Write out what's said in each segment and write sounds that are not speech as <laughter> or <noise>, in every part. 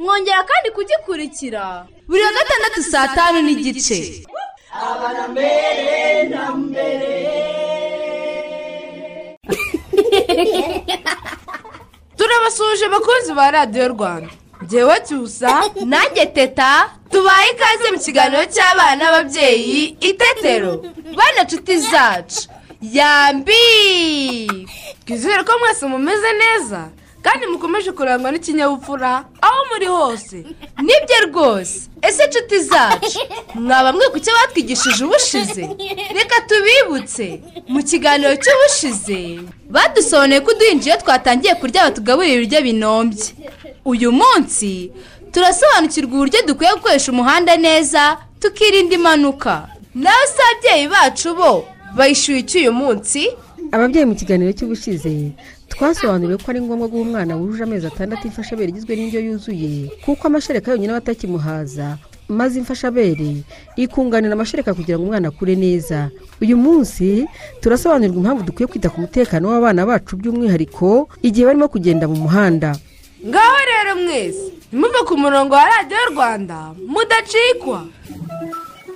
Mwongera kandi kugikurikira. Buri wa gatandatu saa tanu n'igice. <laughs> Turabasuhuje abakunzi ba radiyo rwanda. Ngewe cyusa nanjye teta tubaye ikaze mu kiganiro cy'abana n'ababyeyi itetero bana nshuti zacu yambi! Twizere ko mwese mumeze neza. Kandi mukomeje kurangwa n'ikinyabupfura aho muri hose. Nibyo rwose. Ese nshuti zacu mwaba mwe ku batwigishije ubushize? Reka tubibutse. Mu kiganiro cy'ubushize badusobanuye ko uduhinja iyo twatangiye kurya batugaburira ibiryo binombye. Uyu munsi turasobanukirwa uburyo dukwiye gukoresha umuhanda neza tukirinda impanuka. Nawe se ababyeyi bacu bo bayishyuye iki uyu munsi ababyeyi mu kiganiro cy'ubushize twasobanuriwe ko ari ngombwa guha umwana wujuje amezi atandatu imfashabere igizwe n'indyo yuzuye kuko amashereka yonyine aba atakimuhaza. Maze imfashabere ikunganira amashereka kugira ngo umwana akure neza. Uyu munsi turasobanurirwa impamvu dukwiye kwita ku mutekano w'abana bacu by'umwihariko igihe barimo kugenda mu muhanda. Ngaho rero mwese ntimuve ku murongo wa radiyo rwanda mudacikwa.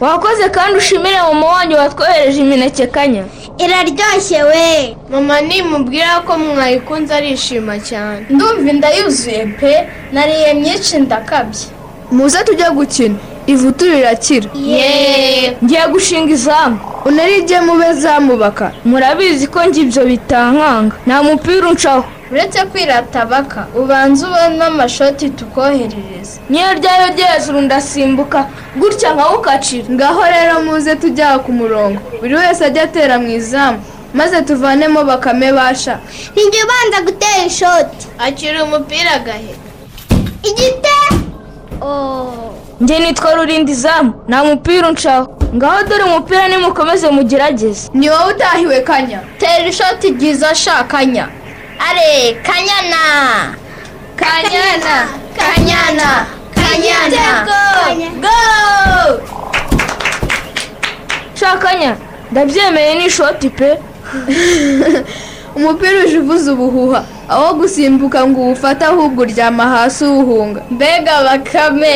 Wakoze kandi ushimire mama wanjye watwohereje imineke kanya. Iraryoshye we. Mama nimubwira ko mwayikunze arishima cyane. Ndumva inda yuzuye pe. Nariye myinshi ndakabye muze tujye gukina. Ivutu rirakira. Yeee. Ngiye gushinga izamu. Unarijye mube zamubaka. Murabizi ko njye ibyo bitankanga nta mupira uncaho. Uretse kwirata baka ubanza ubona amashoti tukoherereza niyo ryayo ryo hejuru ndasimbuka gutya nkawukacira. Ngaho rero muze tujya ku murongo. Buri wese ajya atera mu izamu maze tuvanemo bakame basha. Nijya ubanza gutera ishoti. Akira umupira gahe igite? Njye nitwa rurinda izamu nta mupira uncaho. Ngaho dore umupira nimukomeze mugerageze ni wowe utahiwe kanya. Tera ishoti ryiza shakanya. Are kanyana kanyana kanyana kanyana go shakanya ndabyemeye ni ishoti pe umupira uje uvuza ubuhuha aho gusimbuka ngo uwufate ahubwo uryama hasi uwuhunga mbega bakame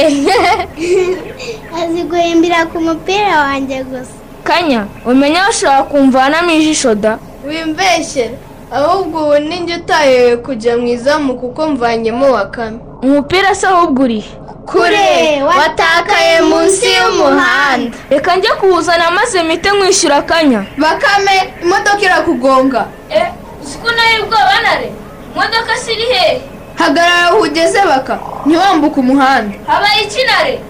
azi guhimbira ku mupira wanjye gusa kanya umenya bashobora kumvanamo ijisho da wimbeshye ahubwo ubu ninjye utayewe kujya mu izamu kuko mvanyemo wakame umupira se ahubwo urihe kure watakaye munsi y'umuhanda. Reka njye kuwuzana maze mpite nkwishyura akanya. Bakame imodoka irakugonga. Eh uziko na yo ubwoba nare? Imodoka si iri hehe hagarara aho ugeze baka. Ntiwambuke umuhanda. Habaye ikinare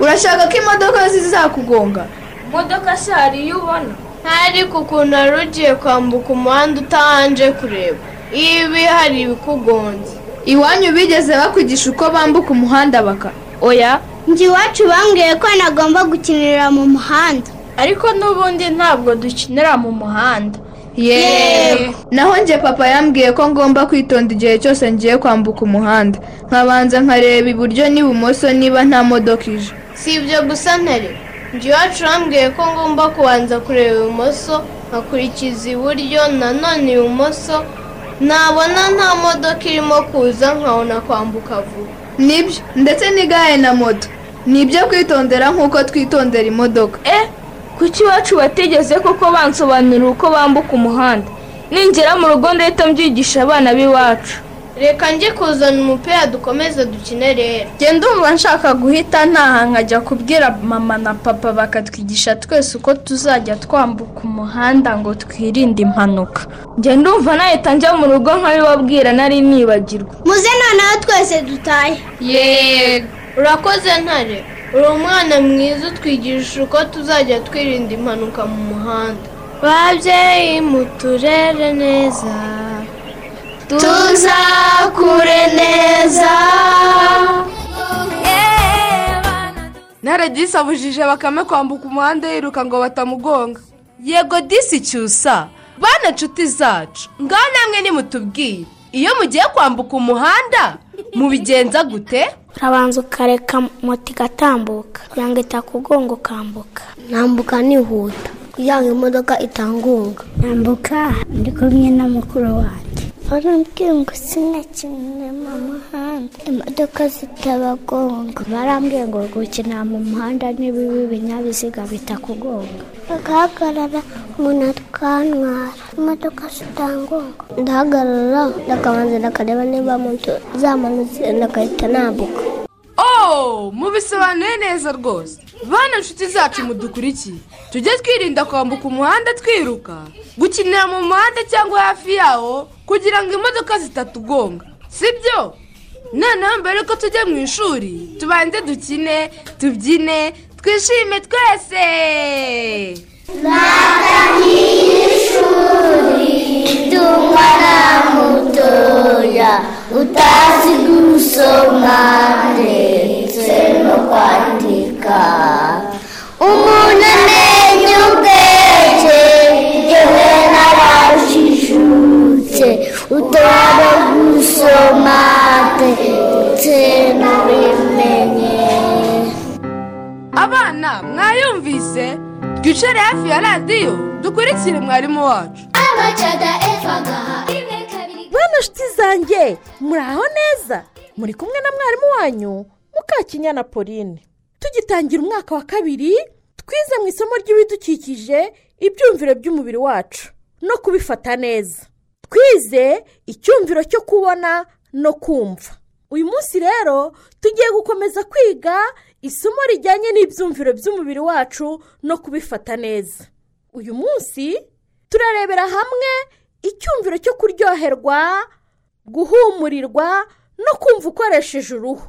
urashaka ko imodoka zizakugonga imodoka se hari iyo ubona. Ariko ukuntu wari ugiye kwambuka umuhanda utabanje kureba. Ibi hari ibikugonze. Iwanyu bigeze bakwigisha uko bambuka umuhanda baka? Oya. Njye iwacu bambwiye ko nagomba gukinira mu muhanda. Ariko n'ubundi ntabwo dukinira mu muhanda. Yeee. Naho njye papa yambwiye ko ngomba kwitonda igihe cyose ngiye kwambuka umuhanda. Nkabanza nkareba iburyo n'ibumoso niba nta modoka ije. Si ibyo gusa ntare iwacu bambwiye ko ngomba kubanza kureba ibumoso nkakurikiza iburyo nanone ibumoso nabona nta modoka irimo kuza nkabona kwambuka vuba. Nibyo ndetse n'igare na moto? Ni ibyo kwitondera nk'uko twitondera imodoka. Eh kuki iwacu batigeze koko bansobanurira uko bambuka umuhanda? Ningera mu rugo ndahita mbyigisha abana b'iwacu. Reka njye kuzana umupira dukomeze dukine rero. Genda umva nshaka guhita ntaha nkajya kubwira mama na papa bakatwigisha twese uko tuzajya twambuka umuhanda ngo twirinde impanuka. Njye ndumva nahita njya mu rugo nkabibabwira nari nibagirwa. Muze noneho twese dutahe. Yego. Urakoze ntare. Uri umwana mwiza utwigisha uko tuzajya twirinda impanuka mu muhanda. Babyeyi muturere neza. Tuzakure neza ntare disi abujije bakame kwambuka umuhanda yiruka ngo batamugonga. Yego disi cyusa bana nshuti zacu ngaho namwe nimutubwire. Iyo mugiye kwambuka umuhanda mubigenza gute? Urabanza ukareka moto igatambuka kugira ngo itakugonga ukambuka. Nambuka nihuta kugira ngo imodoka itangunga. Nambuka ndi kumwe na mukuru wanjye. Barambwira ngo sinakine mu muhanda imodoka zitabagonga barambwiye ngo gukina mu muhanda n'ibibi ibinyabiziga bitakugonga bagahagarara umuntu atwantwara imodoka zitangunga ndahagarara ndakabanza ndakareba niba moto zamanutse ndagahita nambuka oh mubisobanuye neza rwose bana nshuti zacu mudukurikiye tujye twirinda kwambuka umuhanda twiruka gukinira mu muhanda cyangwa hafi yawo kugira ngo imodoka zitatugonga sibyo? Noneho mbere yuko tujya mu ishuri tubanze dukine tubyine twishime twese! Umwana mutoya utazi gusoma ndetse no kwandika. Umuntu utora gusoma ndetse n'ubimenye abana mwayumvise? Twicare hafi ya radiyo. Dukurikire mwarimu wacu. Bana nshuti zanjye muri aho neza? Muri kumwe na mwarimu wanyu mukakinyana pauline. Tugitangira umwaka wa kabiri twize mu isomo ry'ibidukikije ibyumviro by'umubiri wacu. No kubifata neza. Twize icyumviro cyo kubona no kumva. Uyu munsi rero tugiye gukomeza kwiga isomo rijyanye n'ibyumviro by'umubiri wacu no kubifata neza. Uyu munsi turarebera hamwe icyumviro cyo kuryoherwa guhumurirwa no kumva ukoresheje uruhu.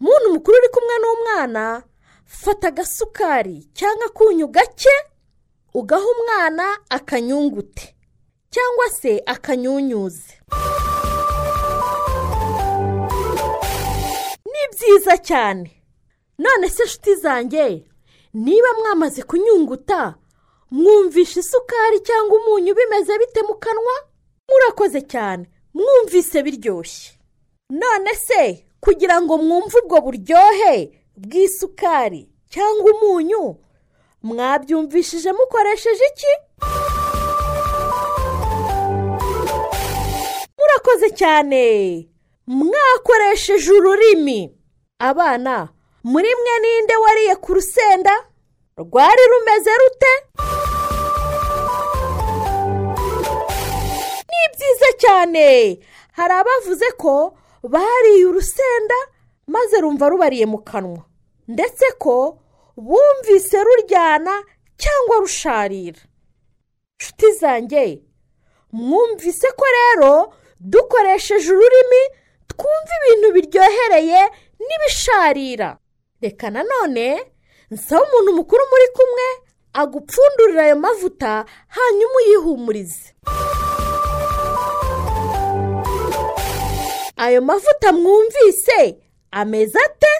Muntu mukuru uri kumwe n'umwana fata agasukari cyangwa akunyu gake ugaha umwana akanyungute. Cyangwa se akanyunyuze ni byiza cyane. None se nshuti zanjye niba mwamaze kunyunguta mwumvishe isukari cyangwa umunyu bimeze bite mu kanwa? Murakoze cyane. Mwumvise biryoshye. None se kugira ngo mwumve ubwo buryohe bw'isukari cyangwa umunyu mwabyumvishije mukoresheje iki? Murakoze cyane. Mwakoresheje ururimi. Abana muri mwe ninde wariye ku rusenda? Rwari rumeze rute? Ni byiza cyane. Hari abavuze ko bariye urusenda maze rumva rubariye mu kanwa. Ndetse ko bumvise ruryana cyangwa rusharira. Nshuti zanjye mwumvise ko rero dukoresheje ururimi twumva ibintu biryohereye n'ibisharira. Reka nanone nsaba umuntu mukuru muri kumwe agupfundurira ayo mavuta hanyuma uyihumurize. Ayo mavuta mwumvise ameze ate?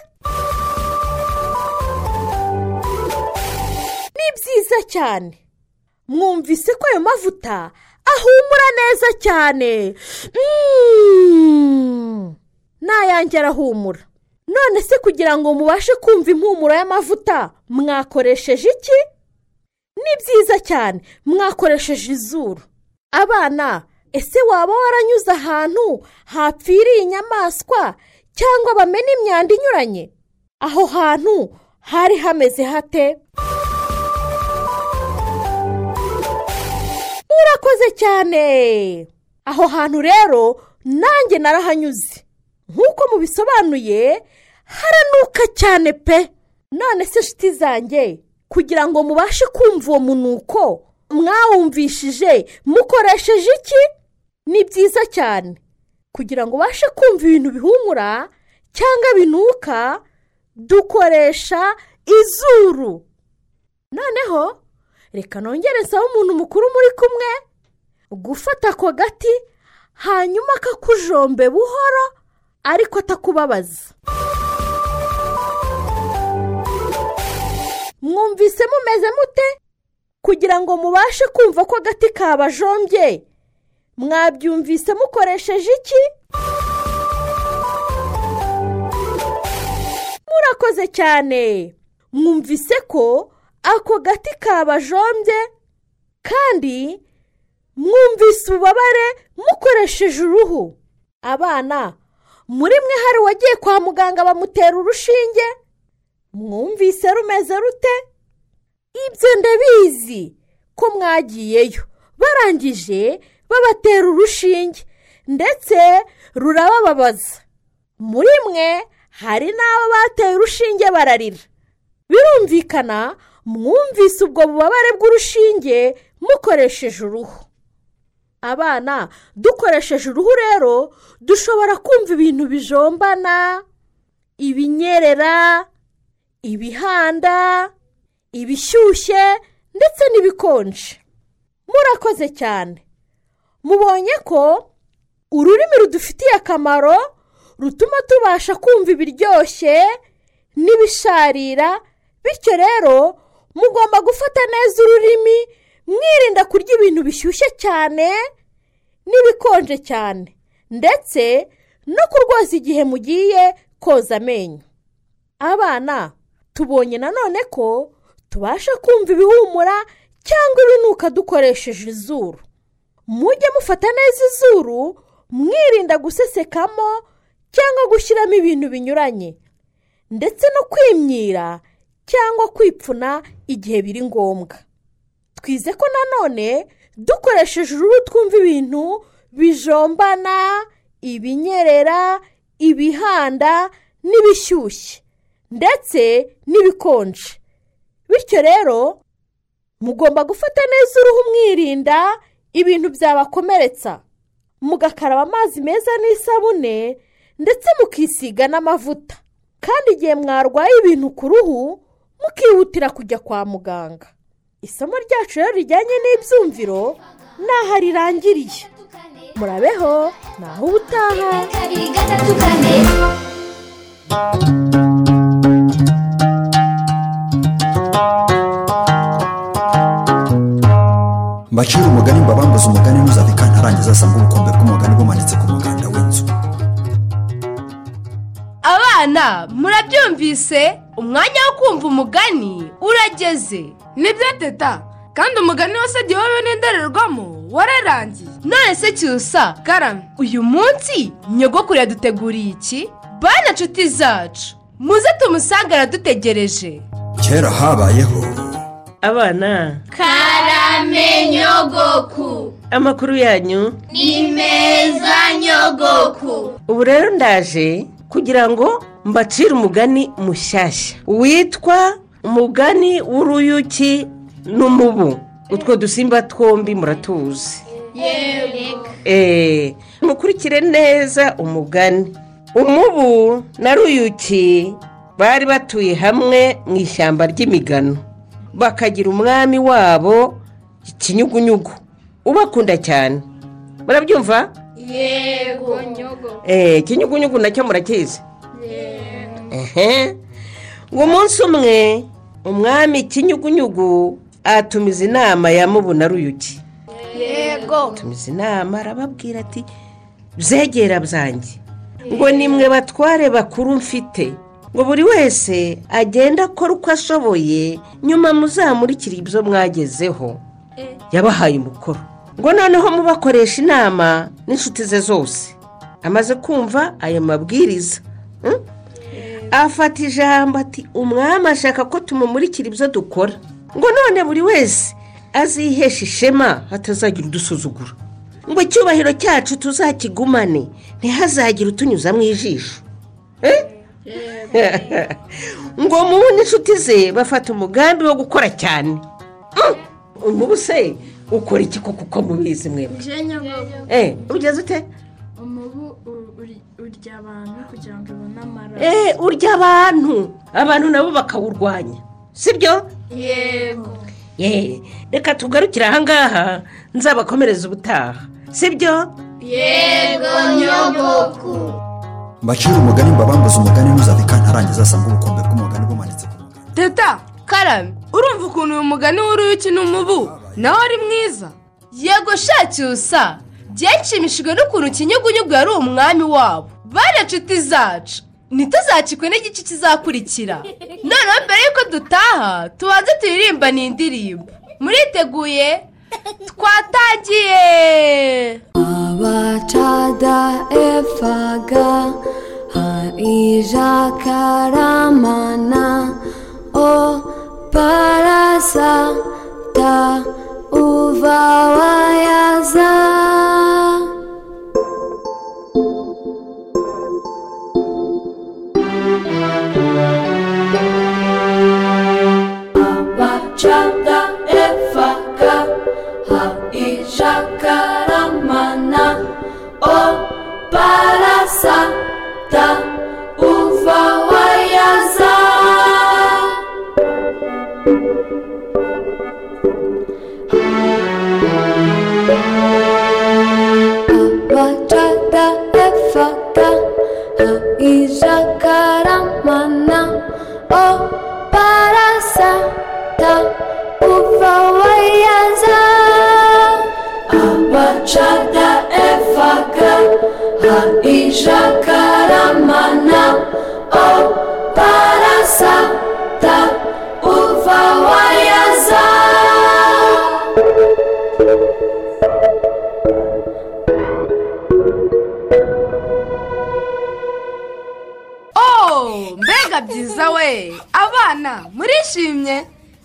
Ni byiza cyane. Mwumvise ko ayo mavuta ahumura neza cyane. Mm. n'ayange arahumura. None se kugira ngo mubashe kumva impumuro y'amavuta mwakoresheje iki? Ni byiza cyane mwakoresheje izuru. Abana ese waba waranyuze ahantu hapfiriye inyamaswa cyangwa bamena imyanda inyuranye? Aho hantu hari hameze hate? Murakoze cyane. Aho hantu rero nanjye narahanyuze. Nk'uko mubisobanuye haranuka cyane pe. None se inshuti zanjye kugira ngo mubashe kumva uwo munuko mwawumvishije mukoresheje iki? Ni byiza cyane. Kugira ngo ubashe kumva ibintu bihumura cyangwa binuka dukoresha izuru. Noneho reka nongere nsaba umuntu mukuru muri kumwe. Gufata ako gati hanyuma akakujombe buhoro ariko atakubabaza. Mwumvise mumeze mute? Kugira ngo mubashe kumva ko agati kabajombye. Mwabyumvise mukoresheje iki? Murakoze cyane. Mwumvise ko ako gati kabajombye kandi mwumvise ububabare mukoresheje uruhu. Abana muri mwe hari uwagiye kwa muganga bamutera urushinge? Mwumvise rumeze rute? Ibyo ndabizi ko mwagiyeyo. Barangije babatera urushinge ndetse rurabababaza. Muri mwe hari n'abo bateye urushinge bararira. Birumvikana mwumvise ubwo bubabare bw'urushinge mukoresheje uruhu. Abana dukoresheje uruhu rero dushobora kumva ibintu bijombana. Ibinyerera ibihanda ibishyushye ndetse n'ibikonje. Murakoze cyane. Mubonye ko ururimi rudufitiye akamaro rutuma tubasha kumva ibiryoshye n'ibisharira bityo rero mugomba gufata neza ururimi mwirinda kurya ibintu bishyushye cyane n'ibikonje cyane. Ndetse no kurwaza igihe mugiye koza amenyo. Abana tubonye nanone ko tubasha kumva ibihumura cyangwa ibinuka dukoresheje izuru. Mujye mufata neza izuru mwirinda gusesekamo cyangwa gushyiramo ibintu binyuranye. Ndetse no kwimyira cyangwa kwipfuna igihe biri ngombwa. Twize ko nanone dukoresheje uruhu twumva ibintu bijombana ibinyerera ibihanda n'ibishyushye ndetse n'ibikonje. Bityo rero mugomba gufata neza uruhu mwirinda ibintu byabakomeretsa. Mugakaraba amazi meza n'isabune ndetse mukisiga n'amavuta. Kandi igihe mwarwaye ibintu ku ruhu mukihutira kujya kwa muganga. Isomo ryacu rero rijyanye n'ibyumviro ni aha rirangiriye. Murabeho ni aho ubutaha. Mbacira umugani mbabambuze umugani ntuzave kantarangiza asanga ubukombe bw'umugani bumanitse ku muganda w'inzu. Abana murabyumvise? Umwanya wo kumva umugani urageze. Ni byo teta kandi umugani wose gihowe n'indorerwamo wararangiye none se cyusa? Karame uyu munsi nyogokuru yaduteguriye iki? Bana nshuti zacu muze tumusange aradutegereje. Kera habayeho abana. Karame nyogoku. Amakuru yanyu. Ni meza nyogoku. Ubu rero ndaje kugira ngo mbacire umugani mushyashya. Witwa umugani w'uruyuki n'umubu. Utwo dusimba twombi muratuzi. Eee mukurikire neza umugani. Umubu na ruyuki bari batuye hamwe mu ishyamba ry'imigano. Bakagira umwami wabo ikinyugunyugu ubakunda cyane. Murabyumva? Yego. Ikinyugunyugu na cyo murakizi. Ngo umunsi umwe umwami ikinyugunyugu atumiza inama ya mubu na ruyuki yego. Tumiza inama arababwira ati byegera byanjye ngo nimwe batware bakuru mfite. Ngo buri wese agende akora uko ashoboye nyuma muzamurikire ibyo mwagezeho. Yabahaye umukoro. Ngo noneho mubakoresha inama n'inshuti ze zose. Amaze kumva ayo mabwiriza. Mm? Afata ijambo ati umwami ashaka ko tumumurikira ibyo dukora. Ngo none buri wese azihesha ishema hatazagira udusuzugura ngo icyubahiro cyacu tuzakigumane ntihazagire utunyuza mu ijisho. Eh? <laughs> ngo mubu n'inshuti ze bafata umugambi wo gukora cyane. Mm. mubu se ukora iki koko uko mubizi mwebwe? Eh, ugeze ute? Urya abantu kugira ngo ubone amaraso. Eh, urya abantu. Abantu nabo bakawurwanya. Sibyo? Yego. Ye, reka tugarukire ahangaha nzabakomereza ubutaha. Sibyo? Yego nyogoku mbacira umugani mbabambuze umugani ntuzave kantarangiza asanga ubukombe bw'umugani bumanitse ku teta karame urumva ukuntu uyu mugani w'uruyuki n'umubu nawe ari mwiza. Yego shacyusa byanshimishijwe n'ukuntu kinyugunyugu yari umwami wabo. Bane nshuti zacu. Ntituzakikwe n'igice kizakurikira. Noneho mbere y'uko dutaha tubanze turirimba ni indirimbo muriteguye? Twatangiye abacada efaga haijakaramana o parasa ta uvawayaza abacada efaga haijakaramana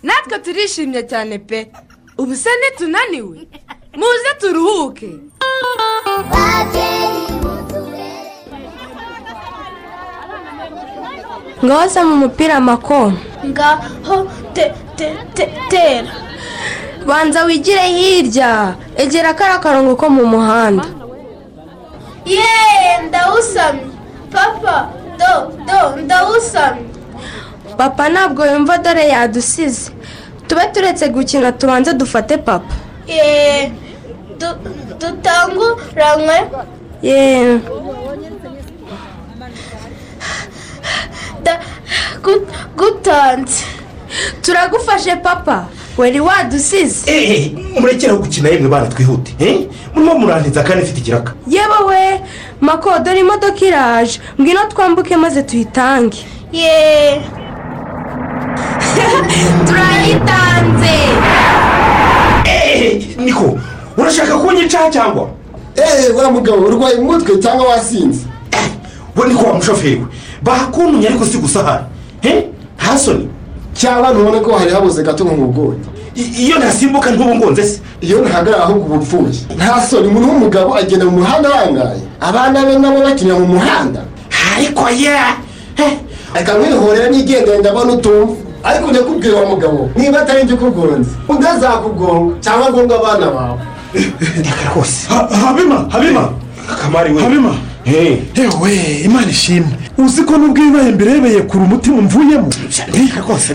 natwe turishimye cyane pe. Ubu se ntitunaniwe. Muze turuhuke. Ngaho mu mupira amako ngaho te te te tera. Banza wigire hirya. Egera kariya karongo ko mu muhanda. Yeee ndawusamye. Papa do do ndawusamye. Papa ntabwo yumva dore yadusize. Tube turetse gukina tubanze dufate papa. Yeee dutanguranywe? Yeee gutanze. Turagufashe papa. Wari wadusize. Eee murekeraho gukina yemwe bana twihute eh? murimo murangiza kandi mfite ikiraka. Yewe we mako dore imodoka iraje. Ngwino twambuke maze tuyitange. Yeee turayitanze. Eee niko urashaka kunyicaho cyangwa? Eee wa mugabo urwaye umutwe cyangwa wasinze? We niko wa mushoferi we. Bakuntumye ariko si gusahara nta soni. Cyangwa ntubone ko hari habuze gato nk'ubugori iyo ntasimbuka ntubungonze se. Iyo ntahagarara ahubwo uba upfuye. Nta soni umuntu w'umugabo agenda mu muhanda arangaye. Abana be nabo bakinira mu muhanda. Ariko ye reka mwihorera n'igendera ndabona utumva. Ariko njya kubwira wa mugabo niba atari njye ukugonze undi azakugonga cyangwa agonga abana bawe. Reka rwose. Habima habima. Kamari we. Habima. Yewe imana ishimwe. Uzi ko nubwo ibibaye mbirebeye kure umutima mvuyemo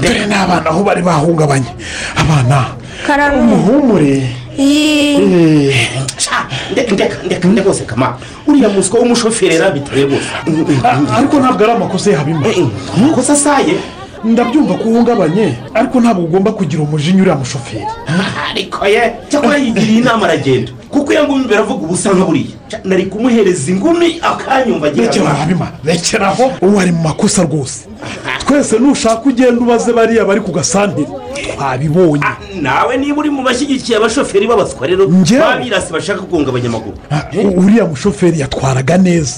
dore n'abana aho bari bahungabanye. Abana umuhumure. Ndeka ndeka rwose kama uriya muswa w'umushoferi bitari rwose. Ariko ntabwo ari amakosa ya habima. Amakosa asaye ndabyumva ko uhungabanye ariko ntabwo ugomba kugira umujinya uriya mushoferi. <laughs> Ariko ye cyakora yigiriye inama aragenda. Kuko iyo ngumi imbere avuga ubusa nka buriya. Nari kumuhereza ingumi akanyumva agira rekera aho habima rekera aho ubu ari mu makosa rwose. Twese nushaka ugenda ubaze bariya bari ku gasantere twabibonye. Nawe niba uri mu bashyigikiye abashoferi b'abaswa rero Njyewe? babirasi bashaka kugonga abanyamaguru. Uriya mushoferi yatwaraga neza.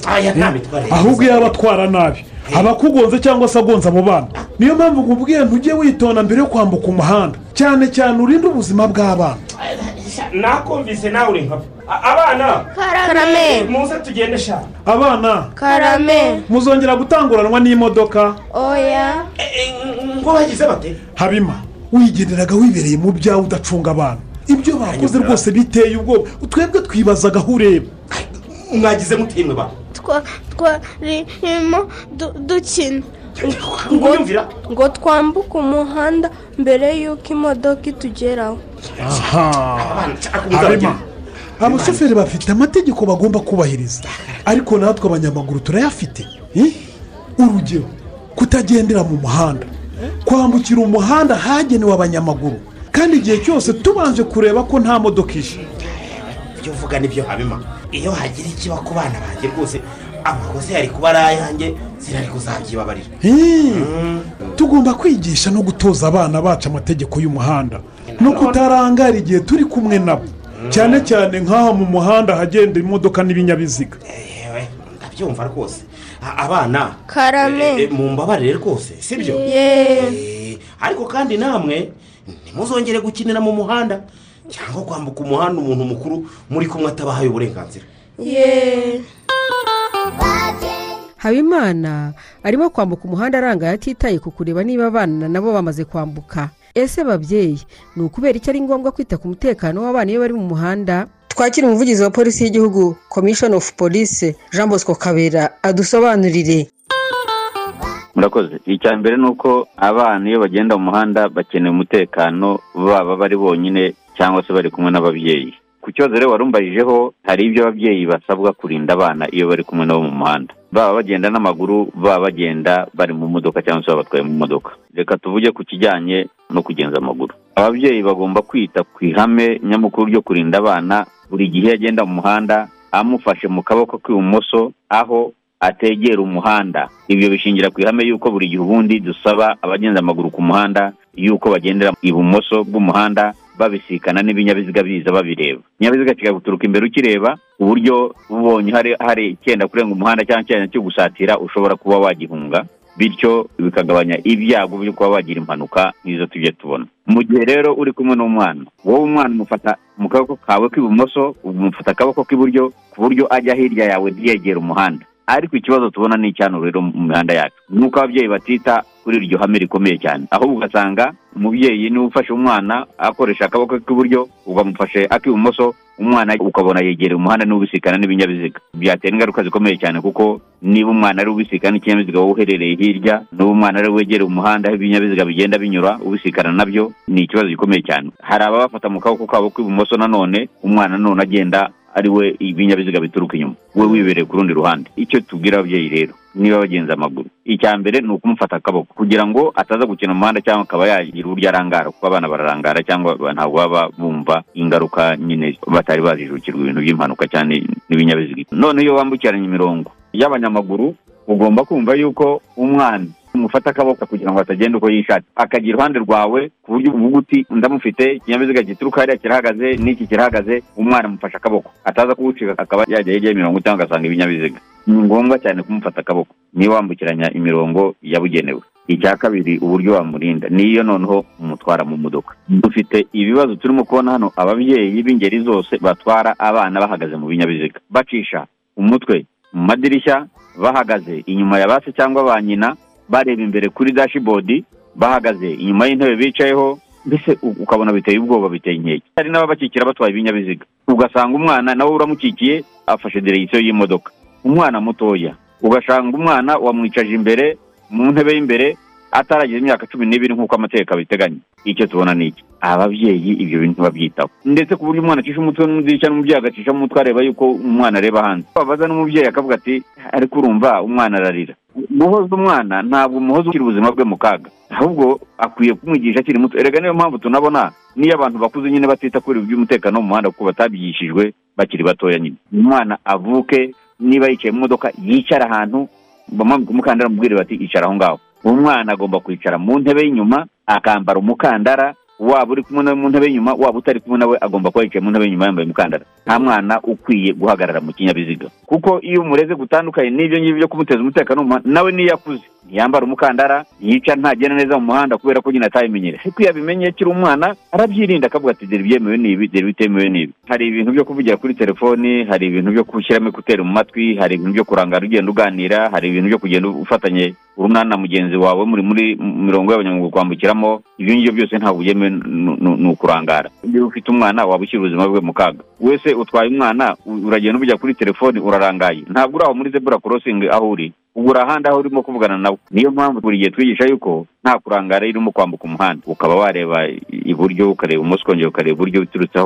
Ahubwo iyo aba atwara nabi. Aba akugonze cyangwa se agonze abo bana. Niyo mpamvu nkubwiye ntujye witonda mbere yo kwambuka umuhanda. Cyane cyane urinde ubuzima bw'abana. Nakumvise nawe uri nka abana! Karame. muze tugende shaka abana! Karame. muzongera gutanguranwa n'imodoka. Oya! Ngo bagize bate? Habima wigenderaga wibereye mu byawe udacunga abana. Ibyo bakoze rwose biteye ubwoba. Twebwe twibazaga aho ureba. Mwagize mutemwe ba twarimo du- dukina ngo twambuke umuhanda mbere y'uko imodoka itugeraho. Abashoferi bafite. Amategeko bagomba kubahiriza. Ariko natwe abanyamaguru turayafite. Urugero kutagendera mu muhanda. Kwambukira umuhanda hagenewe abanyamaguru. Kandi igihe cyose tubanje kureba ko nta modoka ije. Ibyo uvuga ni byo habima iyo hagira ikiba ku bana banjye rwose amakosa yari kuba ari ayanjye sinari kuzabyibabarira Eh, tugomba kwigisha no gutoza abana bacu amategeko y'umuhanda. No kutarangara igihe turi kumwe nabo cyane cyane nk'aha mu muhanda hagenda imodoka n'ibinyabiziga. Yewe ndabyumva rwose. Abana Karame. eh, eh, mumbabarire rwose sibyo? Ye. Eh, ariko kandi namwe ntimuzongere gukinira mu muhanda. Cyangwa kwambuka umuhanda umuntu mukuru muri kumwe atabahaye uburenganzira. Ye habimana arimo kwambuka umuhanda arangaye atitaye ku kureba niba abana nabo bamaze kwambuka. Ese babyeyi ni ukubera icyo ari ngombwa kwita ku mutekano w'abana iyo bari mu muhanda? Twakira umuvugizi wa polisi y'igihugu commission of police jean bosco kabera adusobanurire. Murakoze. Icya mbere ni uko abana iyo bagenda mu muhanda bakeneye umutekano baba bari bonyine cyangwa se bari kumwe n'ababyeyi. Ku kibazo rero warumbajijeho hari ibyo ababyeyi basabwa kurinda abana iyo bari kumwe nabo mu muhanda. Baba bagenda n'amaguru baba bagenda bari mu modoka cyangwa se babatwaye mu modoka. Reka tuvuge ku kijyanye no kugenza amaguru. Ababyeyi bagomba kwita ku ihame nyamukuru ryo kurinda abana buri gihe agenda mu muhanda amufashe mu kaboko k'ibumoso aho ategera umuhanda. Ibyo bishingira ku ihame y'uko buri gihe ubundi dusaba abagenza amaguru ku muhanda y'uko bagendera ibumoso bw'umuhanda babisikana n'ibinyabiziga biza babireba. Ikinyabiziga kikaguturuka imbere ukireba ku buryo ubonye hari icyenda kurenga umuhanda cyangwa icyenda cyo gusatira ushobora kuba wagihunga bityo bikagabanya ibyago byo kuba wagira impanuka nk'izo tujya tubona. Mu gihe rero uri kumwe n'umwana wowe umwana umufata mu kaboko kawe k'ibumoso umufata akaboko k'iburyo ku buryo ajya hirya yawe ntiyegere umuhanda. Ariko ikibazo tubona ni icyano rero mu mihanda yacu. Ni uko ababyeyi batita kuri iryo hame rikomeye cyane. Ahubwo ugasanga umubyeyi ni we ufashe umwana akoresha akaboko k'iburyo ukamufashe ak'ibumoso umwana ukabona yegereye umuhanda ni we ubisikana n'ibinyabiziga. Byatera ingaruka zikomeye cyane kuko niba umwana ari ubisikana n'ikinyabiziga wowe uherereye hirya niba umwana ari wegereye umuhanda aho ibinyabiziga bigenda binyura ubisikana na byo ni ikibazo gikomeye cyane. Hari ababafata mu kaboko kabo k'ibumoso nanone umwana nanone agenda ari we ibinyabiziga bituruka inyuma. We wibereye ku rundi ruhande. Icyo tubwira ababyeyi rero niba bagenza amaguru. Icya mbere ni ukumufata akaboko. Kugira ngo ataza gukina umuhanda cyangwa akaba yagira uburyo arangara kuko abana bararangara cyangwa ntabwo baba bumva ingaruka nyine batari bazijukirwa ibintu by'impanuka cyane n'ibinyabiziga. None iyo wambukiranya imirongo y'abanyamaguru ugomba kumva yuko umwana umufata akaboko kugira ngo atagenda uko yishatse akagira iruhande rwawe ku buryo uvuga uti ndamufite ikinyabiziga gituruka hariya kirahagaze n'iki kirahagaze umwana amufashe akaboko. Ataza kuwucika akaba yajya hirya y'imirongo cyangwa agasanga ibinyabiziga. Ni ngombwa cyane kumufata akaboko niba wambukiranya imirongo yabugenewe. Icya kabiri uburyo wamurinda. Niyo noneho umutwara mu modoka. Dufite ibibazo turimo kubona hano ababyeyi b'ingeri zose batwara abana bahagaze mu binyabiziga. Bacisha umutwe mu madirishya bahagaze inyuma ya base cyangwa ba nyina bareba imbere kuri dashibodi bahagaze. Inyuma y'intebe bicayeho mbese ukabona biteye ubwoba biteye inkeke. Hari n'ababakikira batwaye ibinyabiziga. Ugasanga umwana nawe uramukikiye afashe direkisiyo y'imodoka. Umwana mutoya. Ugasanga umwana wamwicaje imbere mu ntebe y'imbere ataragize imyaka cumi n'ibiri nk'uko amategeko abiteganya. Icyo tubona ni iki? Ababyeyi ibyo bintu babyitaho. Ndetse ku buryo umwana acisha umutwe n'umudirishya n'umubyeyi agacisha mu mutwe areba yuko umwana areba hanze. Babaza n'umubyeyi akavuga ati ariko urumva umwana ararira. Guhoza umwana ntabwo umuhoza ukiri ubuzima bwe mu kaga. Ahubwo akwiye kumwigisha akiri muto. Erega niyo mpamvu tunabona n'iyo abantu bakuze nyine batita kuri by'umutekano wo mu muhanda kuko batabyigishijwe bakiri batoya nyine. Umwana avuke niba yicaye mu modoka yicara ahantu bamwambika umukandara mubwire bati icara aho ngaho. Umwana agomba kwicara mu ntebe y'inyuma akambara umukandara waba uri kumwe nawe mu ntebe y'inyuma waba utari kumwe nawe agomba kuba yicaye mu ntebe y'inyuma yambaye umukandara. Nta mwana ukwiye guhagarara mu kinyabiziga. Kuko iyo umureze gutandukanye n'ibyo ngibyo byo kumuteza umutekano nawe niyo akuze ntiyambara umukandara yicara ntagenda neza mu muhanda kubera ko nyine atabimenyere ariko iyo abimenye akiri umwana arabyirinda akavuga ati dore ibyemewe ni ibi dore bitemewe ni ibi. Hari ibintu byo kuvugira kuri telefoni hari ibintu byo gushyiramo ekuteri mu matwi hari ibintu byo kurangara ugenda uganira hari ibintu byo kugenda ufatanye urunana na mugenzi wawe muri muri mirongo y'abanyamaguru kwambukiramo ibyo ngibyo byose ntabwo byemewe ni- ukurangara iyo ufite umwana waba ushyira ubuzima bwe mu kaga. Wese utwaye umwana uragenda ubujya kuri telefoni urarangaye. Ntabwo uri aho muri zebura korosingi aho uri. Ubu uri ahandi aho urimo kuvugana nawe. Niyo mpamvu buri gihe twigisha yuko nta kurangara irimo kwambuka umuhanda. Ukaba wareba iburyo ukareba ibumoso ukongera ukareba iburyo biturutse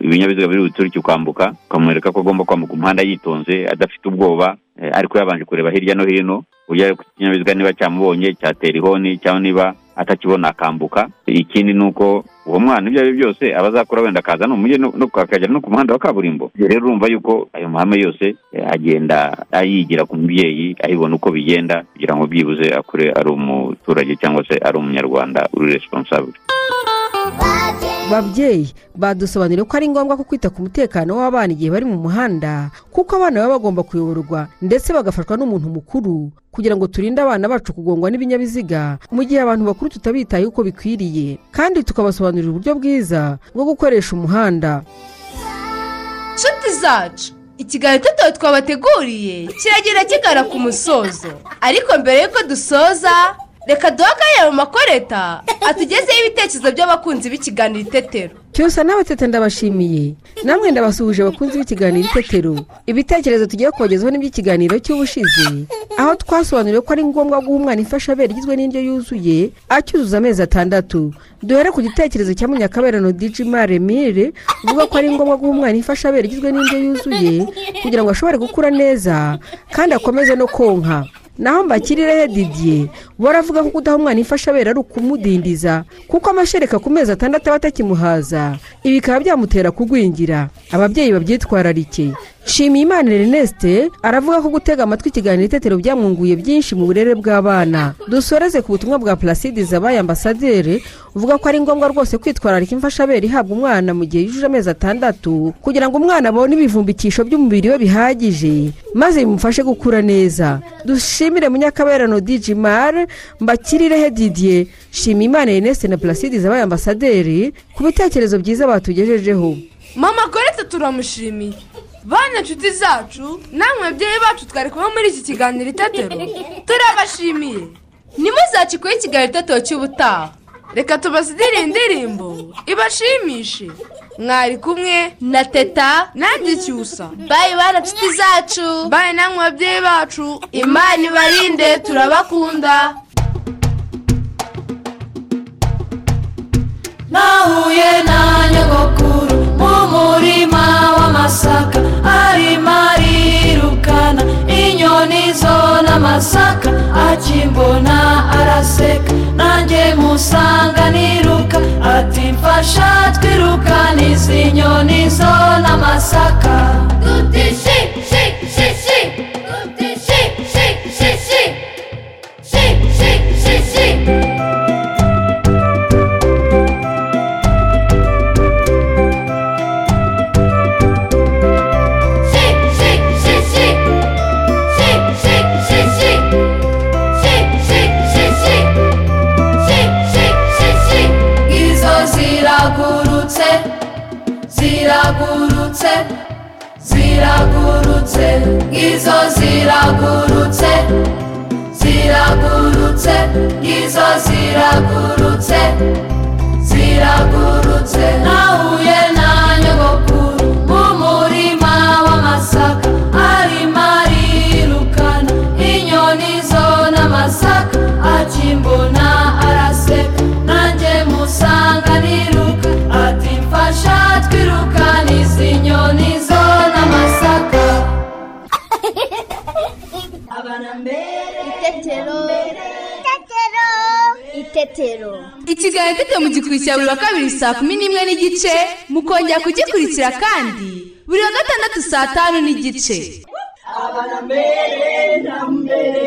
ibinyabiziga biri buturuke ukambuka ukamwereka ko agomba kwambuka umuhanda yitonze adafite ubwoba eh, ariko yabanje kureba hirya no hino uburyo ari ku kinyabiziga niba cyamubonye cyatera ihoni cyangwa niba atakibona akambuka. Ikindi ni uko uwo mwana ibyo ari byo byose aba azakura wenda akaza no mu mujyi no ku muhanda wa kaburimbo. Rero urumva yuko ayo mahame yose eh, agenda ayigira ku mubyeyi ayibona uko bigenda kugira ngo byibuze akure ari umuturage cyangwa se ari umunyarwanda uri responsable. Babyeyi badusobanuriye ko ari ngombwa ko kwita ku mutekano w'abana igihe bari mu muhanda kuko abana baba bagomba kuyoborwa ndetse bagafashwa n'umuntu mukuru kugira ngo turinde abana bacu kugongwa n'ibinyabiziga mu gihe abantu bakuru tutabitayeho uko bikwiriye. Kandi tukabasobanurira uburyo bwiza bwo gukoresha umuhanda. Nshuti zacu ikiganiro tutoye twabateguriye kiragenda kigana ku musozo. Ariko mbere y'uko dusoza reka duhe akanya mu makoreta. Atugezeho ibitekerezo by'abakunzi b'ikiganiro itetero cyose nawe tete ndabashimiye. Namwe ndabasuhuje abakunzi b'ikiganiro itetero ibitekerezo tugiye kubagezaho n'iby'ikiganiro cy'ubushize aho twasobanuriwe ko ari ngombwa guha umwana imfashabere igizwe n'indyo yuzuye acyuzuza amezi atandatu. Duhere ku gitekerezo cya munyakaberano dijima remire uvuga ko ari ngombwa guha umwana imfashabere igizwe n'indyo yuzuye kugira ngo ashobore gukura neza kandi akomeze no konka. Naho mbakirirehe didiye baravuga ko kudaha umwana imfashabere ari ukumudindiza kuko amashereka ku mezi atandatu aba atakimuhaza. Ibi bikaba byamutera kugwingira. Ababyeyi babyitwararike. Nshimiyimana erneste aravuga ko gutega amatwi ikiganiro itetero byamwunguye byinshi mu burere bw'abana. Dusoreze ku butumwa bwa placide zabaye ambasaderi uvuga ko ari ngombwa rwose kwitwararika imfashabere ihabwa umwana mu gihe yujuje amezi atandatu kugira ngo umwana abone ibivumbikisho by'umubiri we bihagije maze bimufashe gukura neza. Dushimire munyakaberano dijimar mbakirirehe didier? Shimiyimana erneste na placide zabaye ambasaderi ku bitekerezo byiza batugejejeho. Mama korete turamushimiye. Bana nshuti zacu namwe babyeyi bacu twari kumwe muri iki kiganiro itetero turabashimiye. Ntimuzacikweho ikiganiro itetero cy'ubutaha. Reka tubasidire indirimbo. Ibashimishe. Mwari kumwe na teta. Nanjye cyusa bayi bana nshuti zacu. Bayi namwe babyeyi bacu. Imana ibarinde turabakunda. Nahuye na nyogokuru mu murima w'amasaka. Arimo arirukana inyoni zo n'amasaka akimbona araseka. Nanjye musanga niruka ati mfasha twirukane izi nyoni zo n'amasaka ziragurutse ziragurutse ziragurutse izo ziragurutse ziragurutse izo ziragurutse ziragurutse nahuye na nyogokuru mu murima w'amasaka arimo arirukana inyoni zo n'amasaka akimbona araseka. twabasha twirukana izi nyoni zo n'amasaka itetero. itetero. Ikiganiro itetero mu gikurikira buri wa kabiri saa kumi n'imwe n'igice mukongera kugikurikira kandi. Buri wa gatandatu saa tanu n'igice abana mbere na mbere